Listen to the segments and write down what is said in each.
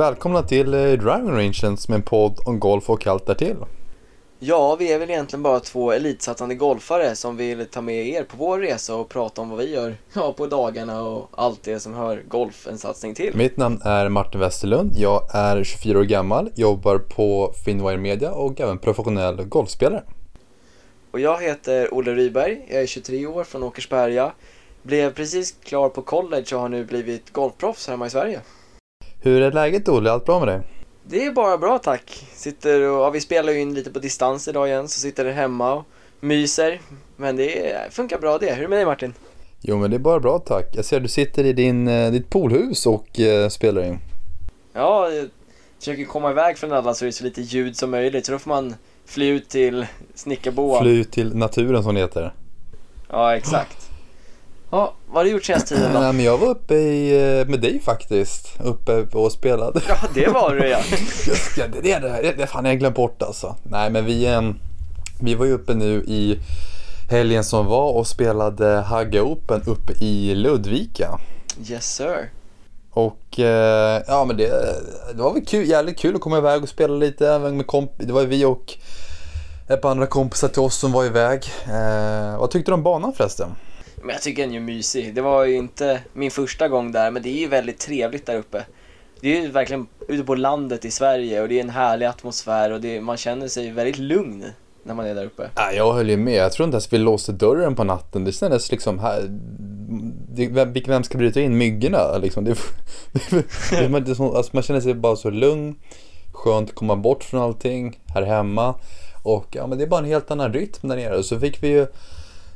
Välkomna till eh, Driving Rangen som är en podd om golf och allt därtill. Ja, vi är väl egentligen bara två elitsatsande golfare som vill ta med er på vår resa och prata om vad vi gör ja, på dagarna och allt det som hör golf en satsning till. Mitt namn är Martin Westerlund. Jag är 24 år gammal, jobbar på Finwire Media och även professionell golfspelare. Och jag heter Olle Ryberg, jag är 23 år från Åkersberga. Blev precis klar på college och har nu blivit golfproffs hemma i Sverige. Hur är läget Olle? Allt bra med dig? Det är bara bra tack. Sitter och, ja, vi spelar ju in lite på distans idag igen, så sitter där hemma och myser. Men det funkar bra det. Hur är det med dig Martin? Jo men det är bara bra tack. Jag ser att du sitter i din, eh, ditt poolhus och uh, spelar in. Ja, jag försöker komma iväg från alla så det är så lite ljud som möjligt. Så då får man fly ut till Snickarboa. Fly ut till naturen som det heter. Ja, exakt. Ja, vad har du gjort senaste tiden då? Nej, men jag var uppe i, eh, med dig faktiskt. Uppe och spelade. Ja, det var du ja. Just det, det, det, det, det fan jag glömt bort alltså. Nej, men vi, eh, vi var ju uppe nu i helgen som var och spelade Hagga Open uppe i Ludvika. Yes sir. Och eh, ja men det, det var väl kul, jävligt kul att komma iväg och spela lite även med komp Det var vi och ett par andra kompisar till oss som var iväg. Eh, vad tyckte du om banan förresten? Men jag tycker den är mysig. Det var ju inte min första gång där, men det är ju väldigt trevligt där uppe. Det är ju verkligen ute på landet i Sverige och det är en härlig atmosfär och det, man känner sig väldigt lugn när man är där uppe. Ja, jag höll ju med. Jag tror inte ens vi låste dörren på natten. Det kändes liksom här... Vem, vem ska bryta in myggorna? Liksom. Det, det, det, det, alltså, man känner sig bara så lugn. Skönt att komma bort från allting här hemma. Och ja, men det är bara en helt annan rytm där nere. Så fick vi ju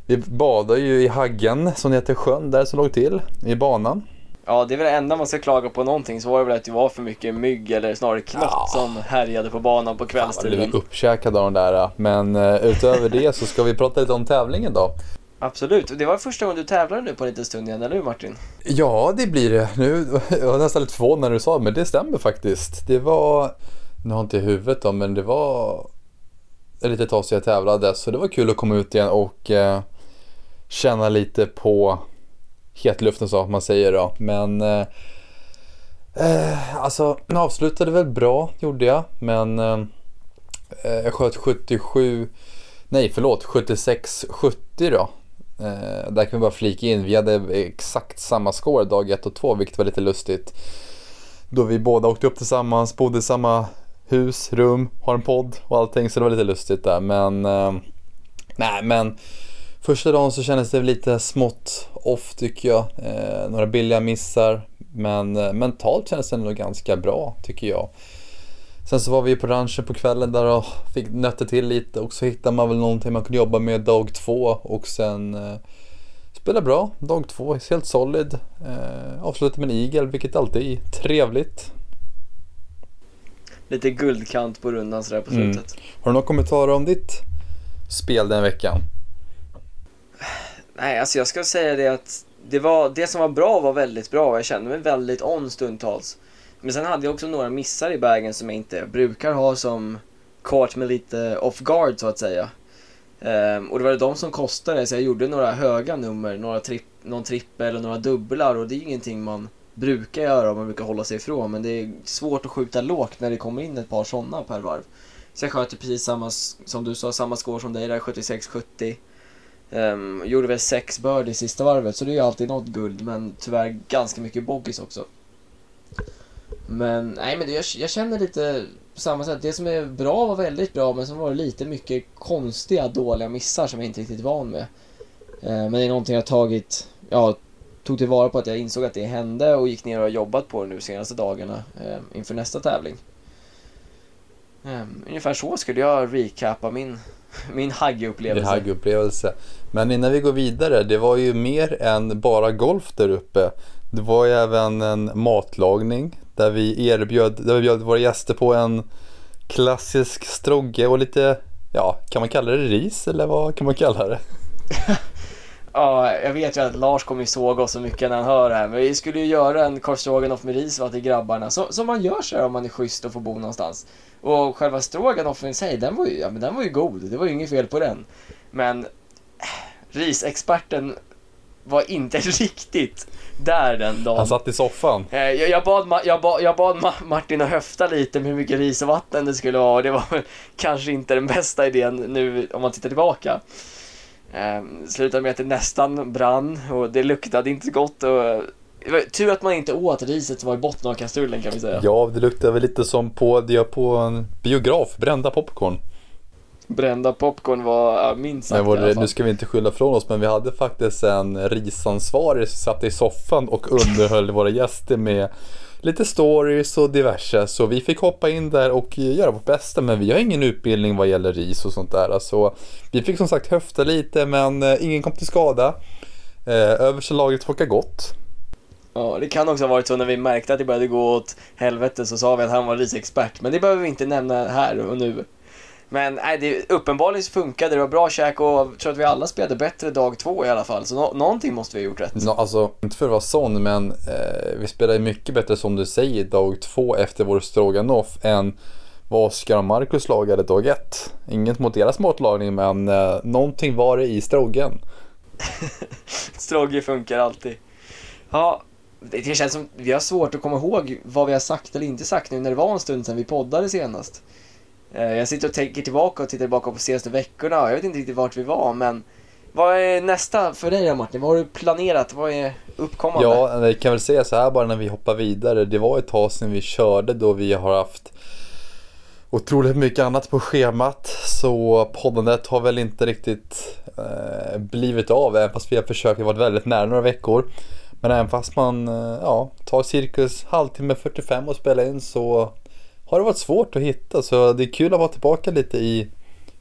vi badade ju i Haggen som heter sjön där som låg till i banan. Ja, det är väl det enda man ska klaga på någonting så var det väl att det var för mycket mygg eller snarare knott ja. som härjade på banan på kvällstiden. Fan, blev uppkäkade av de där. Men uh, utöver det så ska vi prata lite om tävlingen då. Absolut, det var första gången du tävlade nu på en liten stund igen, eller hur Martin? Ja, det blir det. Nu, jag var nästan lite förvånad när du sa det, men det stämmer faktiskt. Det var, nu har jag inte i huvudet då, men det var ett litet tag sedan jag tävlade, så det var kul att komma ut igen och uh, känna lite på hetluften så man säger då. Men eh, eh alltså, jag avslutade väl bra gjorde jag. Men eh, eh jag sköt 77, nej förlåt 76-70 då. Eh, där kan vi bara flika in, vi hade exakt samma score dag 1 och 2 vilket var lite lustigt. Då vi båda åkte upp tillsammans, bodde i samma hus, rum, har en podd och allting så det var lite lustigt där. Men eh, nej men Första dagen så kändes det lite smått off tycker jag. Eh, några billiga missar. Men eh, mentalt kändes det nog ganska bra tycker jag. Sen så var vi på ranchen på kvällen där och fick nötta till lite och så hittade man väl någonting man kunde jobba med dag två och sen eh, spela bra. Dag två, helt solid. Eh, avslutade med en igel vilket alltid är trevligt. Lite guldkant på rundan sådär på mm. slutet. Mm. Har du några kommentarer om ditt spel den veckan? Nej, alltså jag ska säga det att det, var, det som var bra var väldigt bra. och Jag kände mig väldigt on stundtals. Men sen hade jag också några missar i bagen som jag inte brukar ha som caught mig lite off guard så att säga. Um, och det var de som kostade så jag gjorde några höga nummer, några tri någon trippel och några dubblar och det är ingenting man brukar göra och man brukar hålla sig ifrån men det är svårt att skjuta lågt när det kommer in ett par sådana per varv. Så jag sköt precis samma, som du sa, samma score som dig där, 76-70. Um, gjorde väl sex bird i sista varvet, så det är ju alltid något guld, men tyvärr ganska mycket boggies också. Men nej, men det, jag, jag känner lite på samma sätt. Det som är bra var väldigt bra, men sen var det lite mycket konstiga, dåliga missar som jag inte riktigt van med. Uh, men det är någonting jag tagit, ja, tog tillvara på att jag insåg att det hände och gick ner och har jobbat på det nu senaste dagarna uh, inför nästa tävling. Um, ungefär så skulle jag recapa min min haggupplevelse. Din haggupplevelse. Men innan vi går vidare, det var ju mer än bara golf där uppe. Det var ju även en matlagning där vi erbjöd, där vi bjöd våra gäster på en klassisk strogge och lite, ja, kan man kalla det ris eller vad kan man kalla det? ja, jag vet ju att Lars kommer såga oss så mycket när han hör det här, men vi skulle ju göra en korvstroganoff med ris till grabbarna, så, som man gör så här om man är schysst och får bo någonstans. Och själva stroganoffen i sig, den var ju, ja, men den var ju god. Det var ju inget fel på den. Men äh, risexperten var inte riktigt där den dagen. Han satt i soffan. Eh, Jag, jag, bad, jag, bad, jag bad Ma- Martin att höfta lite med hur mycket ris och vatten det skulle vara och det var kanske inte den bästa idén nu om man tittar tillbaka. Eh, slutade med att det nästan brann och det luktade inte så gott och eh, det var tur att man inte åt riset som var i botten av kastrullen kan vi säga. Ja, det luktar väl lite som på, det gör på en biograf, brända popcorn. Brända popcorn var minst sagt var det, nu ska vi inte skylla från oss, men vi hade faktiskt en risansvarig som satt i soffan och underhöll våra gäster med lite stories och diverse. Så vi fick hoppa in där och göra vårt bästa, men vi har ingen utbildning vad gäller ris och sånt där. Så vi fick som sagt höfta lite, men eh, ingen kom till skada. Eh, översta lagret smakade gott. Ja, det kan också ha varit så när vi märkte att det började gå åt helvete så sa vi att han var risexpert. Men det behöver vi inte nämna här och nu. Men nej, det, uppenbarligen funkade det, var bra käk och jag tror att vi alla spelade bättre dag två i alla fall. Så nå- någonting måste vi ha gjort rätt. Nå, alltså, inte för att vara sån, men eh, vi spelade mycket bättre som du säger dag två efter vår stroganoff än vad Oskar och Marcus lagade dag ett. Inget mot deras matlagning, men eh, någonting var det i strogen. Strogge funkar alltid. Ja, det känns som vi har svårt att komma ihåg vad vi har sagt eller inte sagt nu när det var en stund sedan vi poddade senast. Eh, jag sitter och tänker tillbaka och tittar tillbaka på senaste veckorna och jag vet inte riktigt vart vi var men vad är nästa för dig då Martin? Vad har du planerat? Vad är uppkommande? Ja, vi kan väl säga så här bara när vi hoppar vidare. Det var ett tag sedan vi körde då vi har haft otroligt mycket annat på schemat. Så poddandet har väl inte riktigt eh, blivit av även fast vi har försökt vara väldigt nära några veckor. Men även fast man eh, ja, tar cirkus halvtimme 45 och spelar in så har det varit svårt att hitta. Så det är kul att vara tillbaka lite i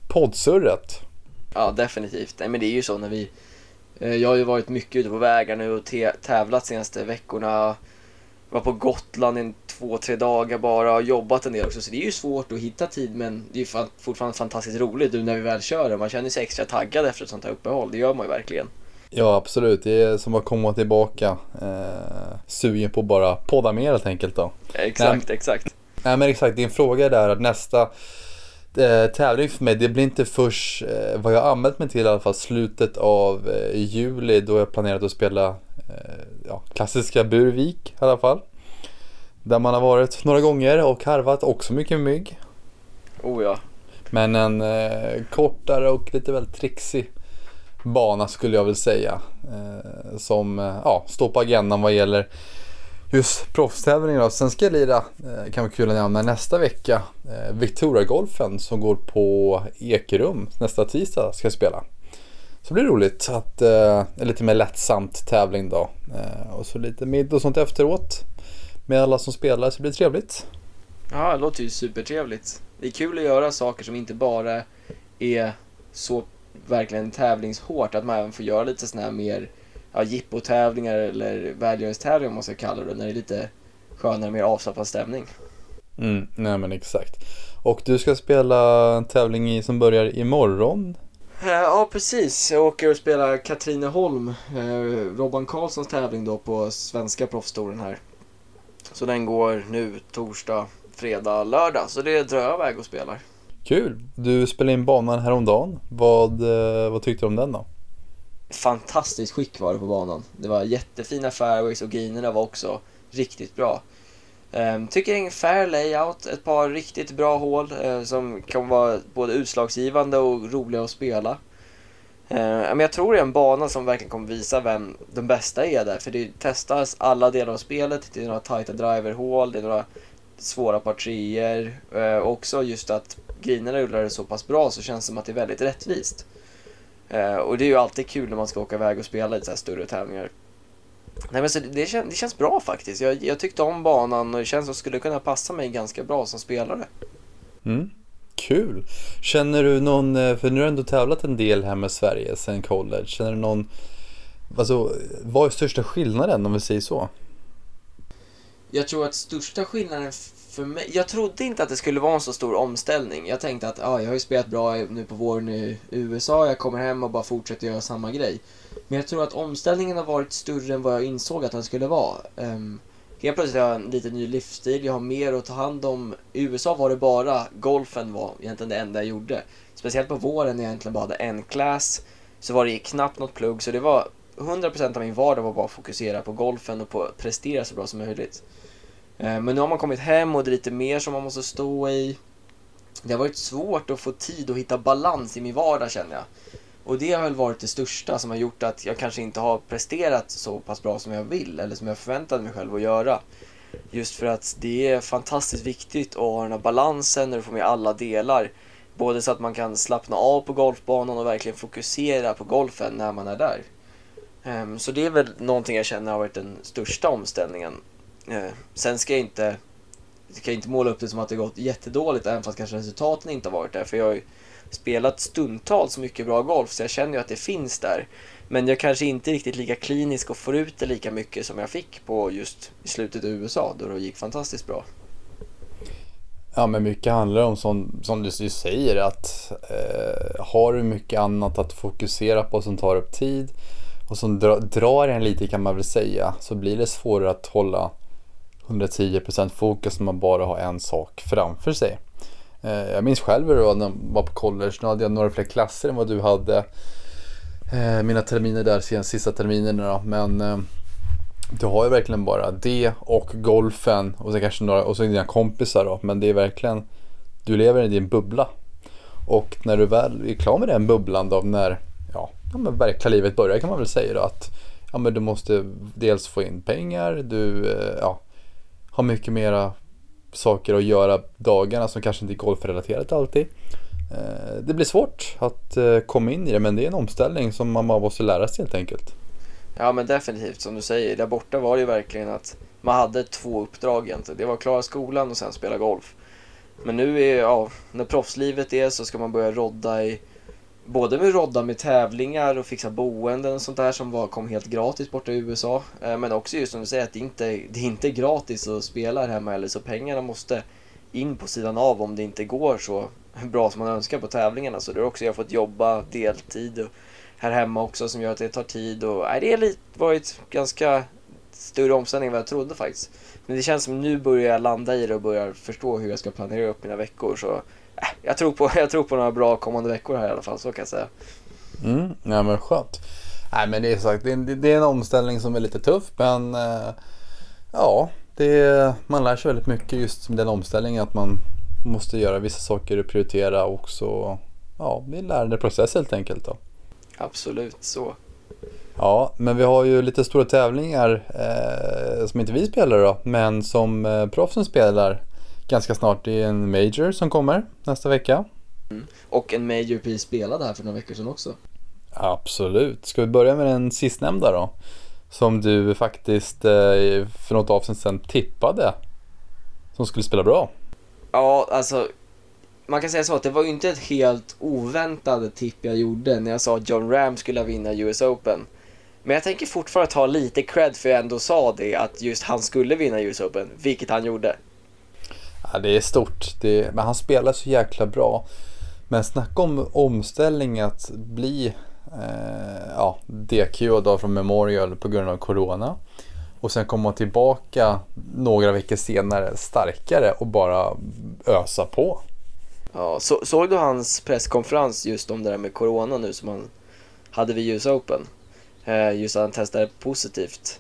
poddsurret. Ja, definitivt. Nej, men det är ju så när vi... eh, Jag har ju varit mycket ute på vägar nu och tävlat senaste veckorna. Var på Gotland i två, tre dagar bara och jobbat en del också. Så det är ju svårt att hitta tid men det är ju fortfarande fantastiskt roligt nu när vi väl kör det. Man känner sig extra taggad efter ett sånt här uppehåll. Det gör man ju verkligen. Ja absolut, det är som att komma tillbaka. Eh, sugen på att bara podda mer helt enkelt då. Exakt, exakt. Nej men exakt, din fråga är där att nästa eh, tävling för mig, det blir inte först eh, vad jag anmält mig till i alla fall slutet av eh, juli då jag planerat att spela eh, ja, klassiska Burvik i alla fall. Där man har varit några gånger och harvat också mycket mygg. Oh ja. Men en eh, kortare och lite väl trixig bana skulle jag väl säga. Eh, som ja, står på agendan vad gäller just proffstävlingar. då. Sen ska jag lira, eh, kan vara kul att nämna, nästa vecka. Eh, Victoria-golfen som går på Ekerum nästa tisdag ska jag spela. Så det blir roligt att, eh, lite mer lättsamt tävling då. Eh, och så lite middag och sånt efteråt. Med alla som spelar så blir det trevligt. Ja, det låter ju supertrevligt. Det är kul att göra saker som inte bara är så verkligen tävlingshårt, att man även får göra lite sådana här mer ja, jippotävlingar eller välgörenhetstävlingar om man ska kalla det, när det är lite skönare, mer avslappnad stämning. Mm, nej men exakt. Och du ska spela en tävling i, som börjar imorgon. Eh, Ja, precis. Jag åker och spelar Katrineholm, eh, Robban Karlssons tävling då på svenska proffstouren här. Så den går nu torsdag, fredag, lördag. Så det drar jag iväg och spelar. Kul! Du spelade in banan häromdagen. Vad, eh, vad tyckte du om den då? Fantastiskt skick var det på banan. Det var jättefina fairways och greenerna var också riktigt bra. Um, tycker en fair layout, ett par riktigt bra hål uh, som kan vara både utslagsgivande och roliga att spela. Uh, men jag tror det är en bana som verkligen kommer visa vem den bästa är där. För det testas alla delar av spelet. Det är några tajta driverhål, det är några svåra par treor. Eh, också just att greenerna rullar så pass bra så känns det som att det är väldigt rättvist. Eh, och det är ju alltid kul när man ska åka iväg och spela lite så här större tävlingar. Nej men så det, kän, det känns bra faktiskt. Jag, jag tyckte om banan och det känns som att skulle kunna passa mig ganska bra som spelare. Mm. Kul! Känner du någon, eh, för nu har du ändå tävlat en del här med Sverige sen college. Känner du någon, alltså vad är största skillnaden om vi säger så? Jag tror att största skillnaden för mig, jag trodde inte att det skulle vara en så stor omställning. Jag tänkte att ah, jag har ju spelat bra nu på våren i USA, jag kommer hem och bara fortsätter göra samma grej. Men jag tror att omställningen har varit större än vad jag insåg att den skulle vara. Um, helt plötsligt har jag en lite ny livsstil, jag har mer att ta hand om. I USA var det bara, golfen var egentligen det enda jag gjorde. Speciellt på våren när jag egentligen bara hade en class, så var det knappt något plugg, så det var 100% av min vardag var bara att fokusera på golfen och på att prestera så bra som möjligt. Eh, men nu har man kommit hem och det är lite mer som man måste stå i. Det har varit svårt att få tid att hitta balans i min vardag känner jag. Och det har väl varit det största som har gjort att jag kanske inte har presterat så pass bra som jag vill eller som jag förväntade mig själv att göra. Just för att det är fantastiskt viktigt att ha den här balansen när du får med alla delar. Både så att man kan slappna av på golfbanan och verkligen fokusera på golfen när man är där. Ehm, så det är väl någonting jag känner har varit den största omställningen. Eh, sen ska jag inte, jag inte måla upp det som att det gått jättedåligt även fast kanske resultaten inte har varit där. För jag har ju spelat stundtals mycket bra golf så jag känner ju att det finns där. Men jag kanske inte är riktigt lika klinisk och får ut det lika mycket som jag fick på just i slutet i USA då det gick fantastiskt bra. Ja men mycket handlar om som, som du säger att eh, har du mycket annat att fokusera på som tar upp tid och som dra, drar en lite kan man väl säga så blir det svårare att hålla 110% fokus när man bara har en sak framför sig. Eh, jag minns själv då när jag var på college, då hade jag några fler klasser än vad du hade. Eh, mina terminer där, sen sista terminerna då. Men eh, du har ju verkligen bara det och golfen och så kanske några, och så dina kompisar då. Men det är verkligen, du lever i din bubbla. Och när du väl är klar med den bubblan då, när ja, ja, men verkliga livet börjar kan man väl säga då att ja, men du måste dels få in pengar, du ja, har mycket mera saker att göra dagarna som kanske inte är golfrelaterat alltid. Eh, det blir svårt att eh, komma in i det men det är en omställning som man måste lära sig helt enkelt. Ja men definitivt som du säger, där borta var det ju verkligen att man hade två uppdrag egentligen. Det var att klara skolan och sen spela golf. Men nu är, ja, när proffslivet är så ska man börja rodda i både med rodda med tävlingar och fixa boenden och sånt där som var, kom helt gratis borta i USA. Eh, men också just som du säger att det inte det är inte gratis att spela här hemma eller så pengarna måste in på sidan av om det inte går så bra som man önskar på tävlingarna. Så det har också jag fått jobba deltid och här hemma också som gör att det tar tid. Och, nej, det har varit ganska större omställning än vad jag trodde faktiskt. Men det känns som nu börjar jag landa i det och börjar förstå hur jag ska planera upp mina veckor. Så jag, tror på, jag tror på några bra kommande veckor här i alla fall, så kan jag säga. Mm, ja men skönt. Nej men det är sagt, det är, det är en omställning som är lite tuff men äh, ja, det, man lär sig väldigt mycket just med den omställningen att man måste göra vissa saker och prioritera och så, ja, det är en lärandeprocess helt enkelt då. Absolut så. Ja, men vi har ju lite stora tävlingar eh, som inte vi spelar då, men som eh, proffsen spelar ganska snart. Det är en Major som kommer nästa vecka. Mm. Och en Major precis spelade här för några veckor sedan också. Absolut. Ska vi börja med den sistnämnda då? Som du faktiskt eh, för något avsnitt sedan tippade som skulle spela bra. Ja, alltså man kan säga så att det var ju inte ett helt oväntat tipp jag gjorde när jag sa att John Ram skulle vinna US Open. Men jag tänker fortfarande ta lite cred för jag ändå sa det, att just han skulle vinna US Open, vilket han gjorde. Ja, det är stort, det, men han spelar så jäkla bra. Men snacka om omställning att bli eh, ja, DQ då från Memorial på grund av Corona. Och sen komma tillbaka några veckor senare starkare och bara ösa på. Ja, så, såg du hans presskonferens just om det där med Corona nu som han hade vid US Open? Eh, just att han testade positivt.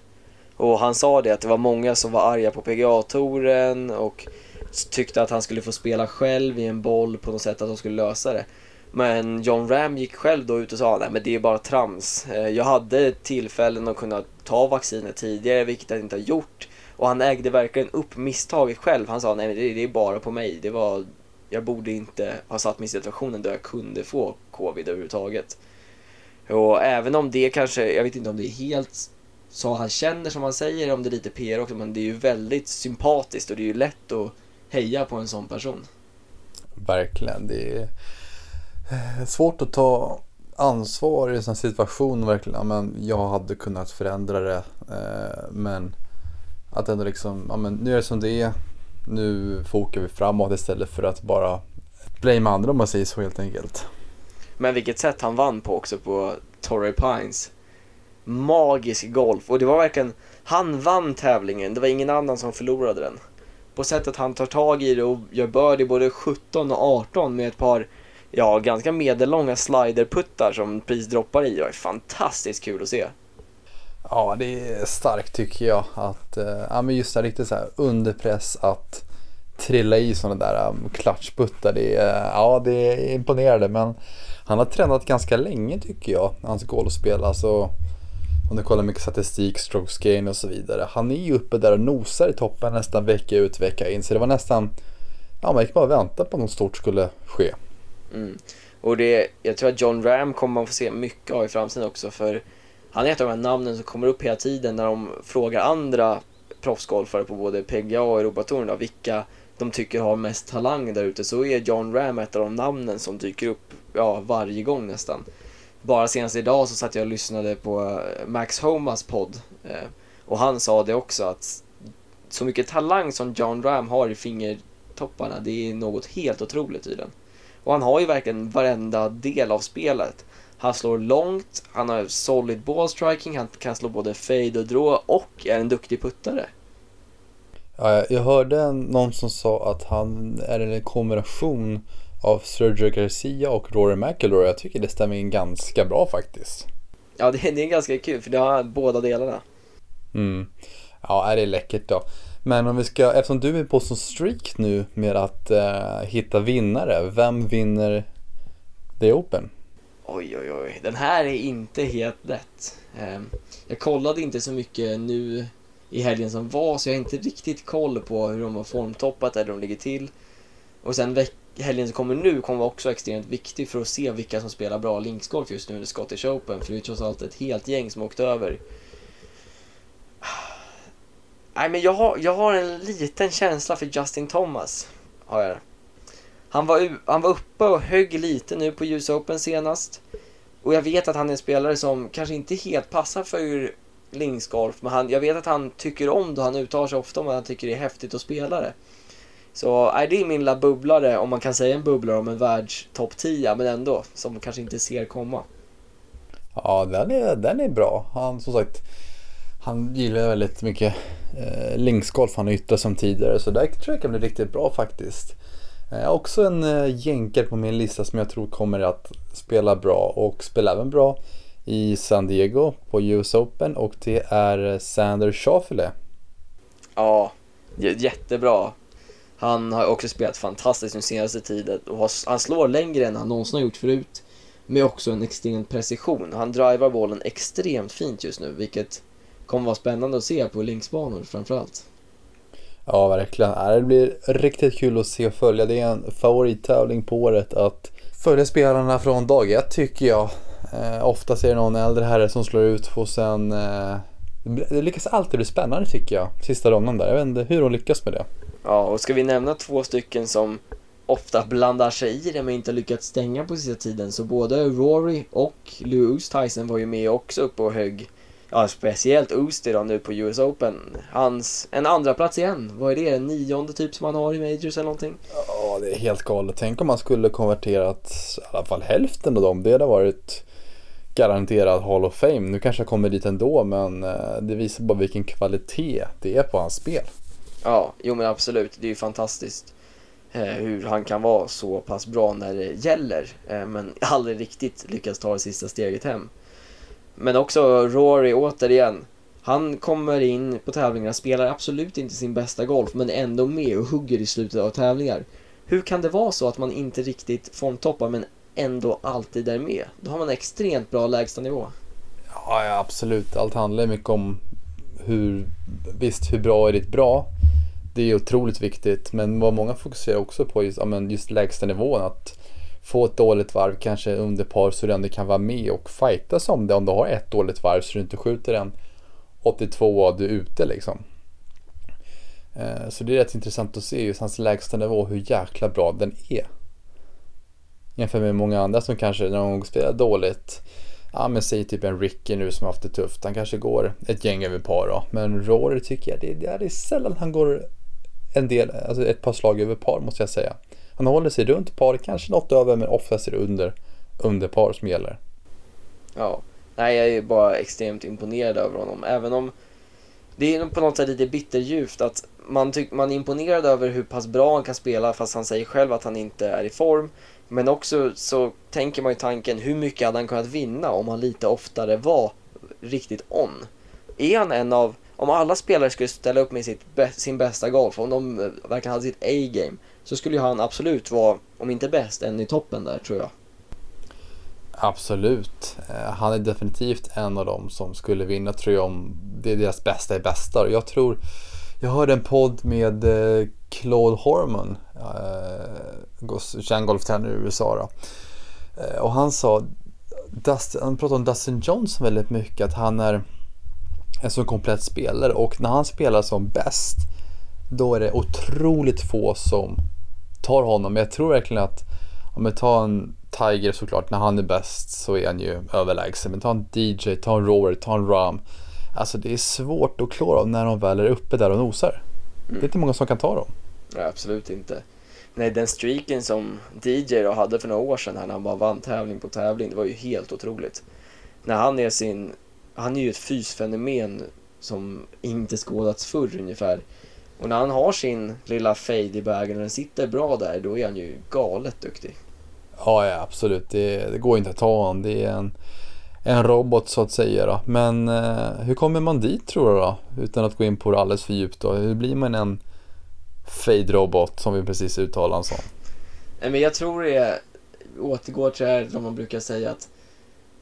Och han sa det att det var många som var arga på PGA-touren och tyckte att han skulle få spela själv i en boll på något sätt, att de skulle lösa det. Men John Ram gick själv då ut och sa nej men det är bara trams. Eh, jag hade tillfällen att kunna ta vaccinet tidigare, vilket jag inte har gjort. Och han ägde verkligen upp misstaget själv. Han sa nej men det är bara på mig. Det var, jag borde inte ha satt mig i situationen där jag kunde få covid överhuvudtaget. Och även om det kanske, jag vet inte om det är helt så han känner som han säger, om det är lite PR också, men det är ju väldigt sympatiskt och det är ju lätt att heja på en sån person. Verkligen, det är eh, svårt att ta ansvar i en sån situation. Verkligen, men jag hade kunnat förändra det, eh, men att ändå liksom, ja, men nu är det som det är. Nu fokar vi framåt istället för att bara blame andra om man säger så helt enkelt. Men vilket sätt han vann på också på Torrey Pines. Magisk golf och det var verkligen, han vann tävlingen, det var ingen annan som förlorade den. På sättet han tar tag i det och gör birdie både 17 och 18 med ett par, ja ganska medellånga sliderputtar som pris droppar i. Det var fantastiskt kul att se. Ja, det är starkt tycker jag. Att, eh, ja, men just det här, riktigt så här under press att trilla i sådana där um, klatschputtar. Det är, ja, det är imponerande. Men han har tränat ganska länge tycker jag, hans golfspel. Alltså, om du kollar mycket statistik, strokes gain och så vidare. Han är ju uppe där och nosar i toppen nästan vecka ut, vecka in. Så det var nästan, ja man gick bara och väntade på att något stort skulle ske. Mm. Och det, jag tror att John Ram kommer man få se mycket av i framtiden också för han är ett av de här namnen som kommer upp hela tiden när de frågar andra proffsgolfare på både PGA och Europatouren vilka de tycker har mest talang där ute så är John Ram ett av de namnen som dyker upp ja, varje gång nästan. Bara senast idag så satt jag och lyssnade på eh, Max Homas podd eh, och han sa det också att så mycket talang som John Ram har i fingertopparna det är något helt otroligt tydligen. Och han har ju verkligen varenda del av spelet. Han slår långt, han har solid ball striking, han kan slå både fade och draw och är en duktig puttare. Ja, jag hörde någon som sa att han är en kombination av Sergio Garcia och Rory McIlroy. Jag tycker det stämmer in ganska bra faktiskt. Ja, det, det är ganska kul för det har båda delarna. Mm. Ja, det är läckert då. Men om vi ska, eftersom du är på sån streak nu med att uh, hitta vinnare, vem vinner The Open? Oj, oj, oj. Den här är inte helt lätt. Um, jag kollade inte så mycket nu i helgen som var, så jag har inte riktigt koll på hur de har formtoppat eller hur de ligger till. Och sen helgen som kommer nu kommer vara också extremt viktig för att se vilka som spelar bra linksgolf just nu under Scottish Open, för det är trots allt ett helt gäng som åkt över. Nej, men jag har, jag har en liten känsla för Justin Thomas. Har jag. Han var, han var uppe och högg lite nu på US Open senast. Och jag vet att han är en spelare som kanske inte helt passar för lingsgolf, men han, jag vet att han tycker om det. Han uttalar sig ofta om att han tycker det är häftigt att spela det. Så är det är min lilla bubblare, om man kan säga en bubblare om en världstopp 10, men ändå, som kanske inte ser komma. Ja, den är, den är bra. Han som sagt, han gillar väldigt mycket eh, linksgolf han har yttrat som tidigare, så där tror jag kan bli riktigt bra faktiskt. Eh, också en eh, jänkare på min lista som jag tror kommer att spela bra och spela även bra i San Diego på US Open och det är Sander Schauffele. Ja, jättebra. Han har också spelat fantastiskt den senaste tiden och han slår längre än han någonsin har gjort förut. Med också en extrem precision. Han driver bollen extremt fint just nu, vilket kommer vara spännande att se på linksbanor framförallt. Ja, verkligen. Det blir riktigt kul att se och följa. Det är en favorittävling på året att följa spelarna från dag ett tycker jag. Eh, oftast är det någon äldre herre som slår ut och sen eh, det lyckas alltid bli spännande tycker jag. Sista ronden där. Jag vet inte hur hon lyckas med det. Ja, och ska vi nämna två stycken som ofta blandar sig i det men inte lyckats stänga på sista tiden så både Rory och Lewis Tyson var ju med också uppe och högg ja, speciellt Oost idag nu på US Open. Hans, en andra plats igen. Vad är det? En nionde typ som han har i Majors eller någonting? Ja, det är helt galet. Tänk om man skulle konverterat i alla fall hälften av dem. Det hade varit garanterad Hall of Fame. Nu kanske jag kommer dit ändå, men eh, det visar bara vilken kvalitet det är på hans spel. Ja, jo men absolut. Det är ju fantastiskt eh, hur han kan vara så pass bra när det gäller, eh, men aldrig riktigt lyckas ta det sista steget hem. Men också Rory återigen. Han kommer in på tävlingarna, spelar absolut inte sin bästa golf, men är ändå med och hugger i slutet av tävlingar. Hur kan det vara så att man inte riktigt formtoppar, men ändå alltid är med? Då har man en extremt bra lägstanivå. Ja, ja, absolut. Allt handlar mycket om hur, visst, hur bra är ditt bra? Det är otroligt viktigt, men vad många fokuserar också på just, ja, men just lägstanivån. Att få ett dåligt varv kanske under par så du ändå kan vara med och fightas om det. Om du har ett dåligt varv så du inte skjuter en 82 och du är ute liksom. Eh, så det är rätt intressant att se just hans lägsta nivå, hur jäkla bra den är. Jämfört med många andra som kanske när de spelar dåligt, ja men säg typ en Ricky nu som har haft det tufft, han kanske går ett gäng över par då. Men Rory tycker jag, det, det är sällan han går en del, alltså ett par slag över par måste jag säga. Han håller sig runt par, kanske något över men oftast är det under, under par som gäller. Ja, nej jag är bara extremt imponerad över honom. Även om det är på något sätt lite bitterljuvt att man, tyck, man är imponerad över hur pass bra han kan spela fast han säger själv att han inte är i form. Men också så tänker man ju tanken hur mycket hade han kunnat vinna om han lite oftare var riktigt on. är han en av, om alla spelare skulle ställa upp med sitt, sin bästa golf, om de eh, verkligen hade sitt A-game, så skulle ju han absolut vara, om inte bäst, en i toppen där tror jag. Absolut. Eh, han är definitivt en av dem som skulle vinna tror jag om det är deras bästa är bästa. Jag tror, jag hörde en podd med eh, Claude Horman, Eh, känd golftränare i USA då. Eh, och han sa, Dustin, han pratade om Dustin Johnson väldigt mycket, att han är en så komplett spelare och när han spelar som bäst då är det otroligt få som tar honom. Men jag tror verkligen att om jag tar en Tiger såklart, när han är bäst så är han ju överlägsen. Men ta en DJ, ta en Robert, ta en Ram. Alltså det är svårt att klara när de väl är uppe där och nosar. Mm. Det är inte många som kan ta dem. Nej, absolut inte. Nej, den streaken som DJ då hade för några år sedan när han bara vann tävling på tävling, det var ju helt otroligt. När han är sin, han är ju ett fysfenomen som inte skådats förr ungefär. Och när han har sin lilla fade i bagen och den sitter bra där, då är han ju galet duktig. Ja, ja absolut. Det, det går inte att ta honom. Det är en, en robot så att säga. Då. Men eh, hur kommer man dit tror du då? Utan att gå in på det alldeles för djupt då. Hur blir man en fade-robot som vi precis uttalade en sån? Men jag tror det återgår till det här som man brukar säga att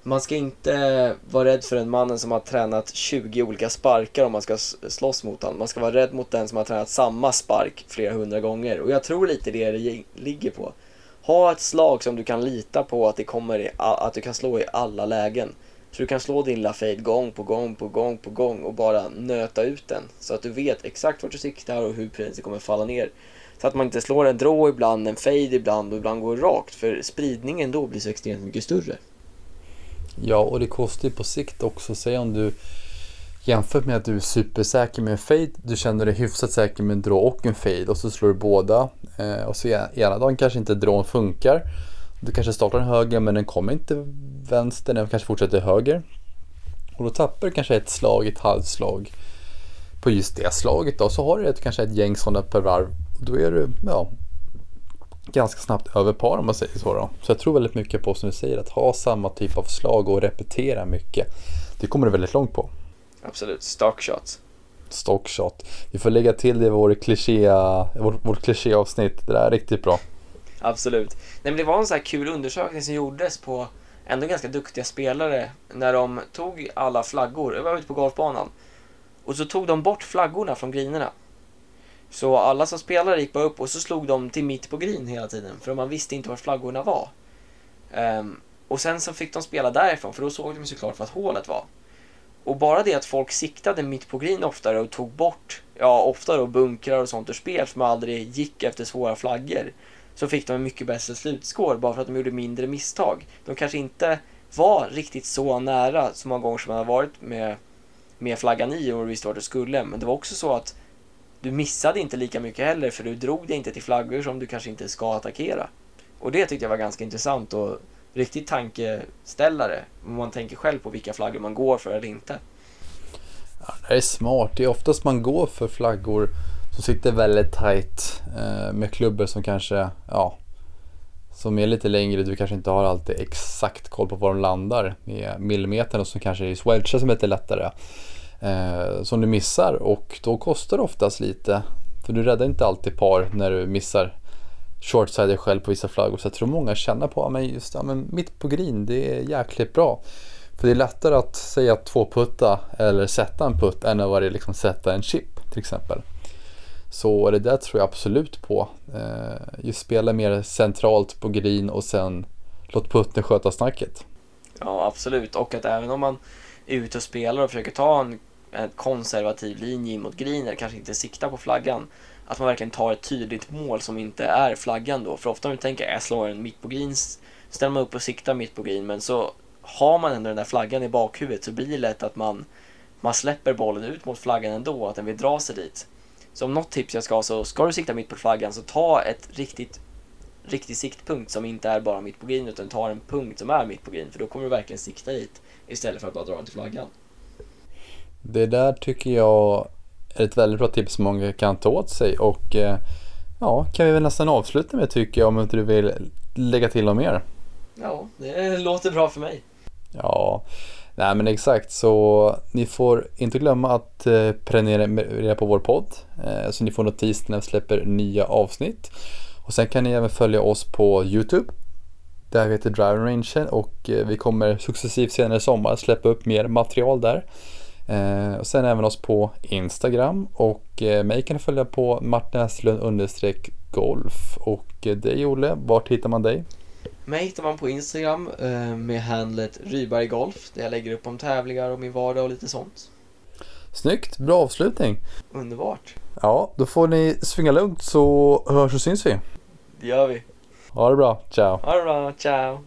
man ska inte vara rädd för en mannen som har tränat 20 olika sparkar om man ska slåss mot honom. Man ska vara rädd mot den som har tränat samma spark flera hundra gånger. Och jag tror lite det det ligger på. Ha ett slag som du kan lita på att, det kommer i, att du kan slå i alla lägen. Så du kan slå din lafade gång på gång på gång på gång och bara nöta ut den. Så att du vet exakt vart du siktar och hur priset kommer falla ner. Så att man inte slår en draw ibland, en fade ibland och ibland går rakt. För spridningen då blir så extremt mycket större. Ja, och det kostar ju på sikt också. Säg om du jämfört med att du är supersäker med en fade, du känner dig hyfsat säker med en draw och en fade och så slår du båda. Eh, och så ena dagen kanske inte drawn funkar. Du kanske startar den höger men den kommer inte vänster, den kanske fortsätter höger. Och då tappar du kanske ett slag, ett halvslag på just det slaget då. Så har du ett, kanske ett gäng sådana per varv. Då är du ja, ganska snabbt över par om man säger så. Då. Så jag tror väldigt mycket på som du säger, att ha samma typ av slag och repetera mycket. Det kommer du väldigt långt på. Absolut, stockshot. Stockshot. Vi får lägga till det i vår kliché, vårt, vårt klichéavsnitt. Det där är riktigt bra. Absolut. Nej, men det var en sån här kul undersökning som gjordes på ändå ganska duktiga spelare när de tog alla flaggor, jag var ute på golfbanan, och så tog de bort flaggorna från grinerna. Så alla som spelade gick bara upp och så slog de till mitt på green hela tiden, för man visste inte var flaggorna var. Um, och sen så fick de spela därifrån, för då såg de såklart vart hålet var. Och bara det att folk siktade mitt på green oftare och tog bort, ja ofta då bunkrar och sånt ur spel som aldrig gick efter svåra flaggor så fick de en mycket bättre slutskår bara för att de gjorde mindre misstag. De kanske inte var riktigt så nära så många gånger som man har varit med, med flaggan i och visste vart du skulle. Men det var också så att du missade inte lika mycket heller för du drog dig inte till flaggor som du kanske inte ska attackera. Och det tyckte jag var ganska intressant och riktigt tankeställare. Om man tänker själv på vilka flaggor man går för eller inte. Ja, det är smart. Det är oftast man går för flaggor som sitter väldigt tight eh, med klubbor som kanske, ja, som är lite längre. Du kanske inte har alltid exakt koll på var de landar med millimeter och som kanske är swedgar som är lite lättare. Eh, som du missar och då kostar det oftast lite. För du räddar inte alltid par när du missar shortsider själv på vissa flaggor. Så jag tror många känner på att just ja, men mitt på green, det är jäkligt bra. För det är lättare att säga två putta eller sätta en putt än att vara liksom sätta en chip till exempel. Så det där tror jag absolut på. Eh, just spela mer centralt på green och sen låt putten sköta snacket. Ja, absolut. Och att även om man är ute och spelar och försöker ta en, en konservativ linje in mot green eller kanske inte sikta på flaggan. Att man verkligen tar ett tydligt mål som inte är flaggan då. För ofta när du tänker jag slår en mitt på green ställer man upp och siktar mitt på green men så har man ändå den där flaggan i bakhuvudet så blir det lätt att man, man släpper bollen ut mot flaggan ändå, att den vill dra sig dit. Så om något tips jag ska ha så ska du sikta mitt på flaggan så ta ett riktigt riktig siktpunkt som inte är bara mitt på green utan ta en punkt som är mitt på green för då kommer du verkligen sikta dit istället för att bara dra den till flaggan. Det där tycker jag är ett väldigt bra tips som många kan ta åt sig och eh, ja, kan vi väl nästan avsluta med tycker jag om inte du vill lägga till något mer. Ja, det låter bra för mig. Ja, Nej men exakt så ni får inte glömma att eh, prenumerera på vår podd eh, så ni får notis när vi släpper nya avsnitt. Och sen kan ni även följa oss på Youtube. Där vi heter Driving Range och eh, vi kommer successivt senare i sommar släppa upp mer material där. Eh, och sen även oss på Instagram och eh, mig kan ni följa på martinastlund golf Och eh, dig Olle, vart hittar man dig? Mig hittar man på Instagram eh, med handlet Ryberg Golf där jag lägger upp om tävlingar och min vardag och lite sånt. Snyggt, bra avslutning. Underbart. Ja, då får ni svinga lugnt så hörs och syns vi. Det gör vi. Ha det bra, ciao. Ha det bra, ciao.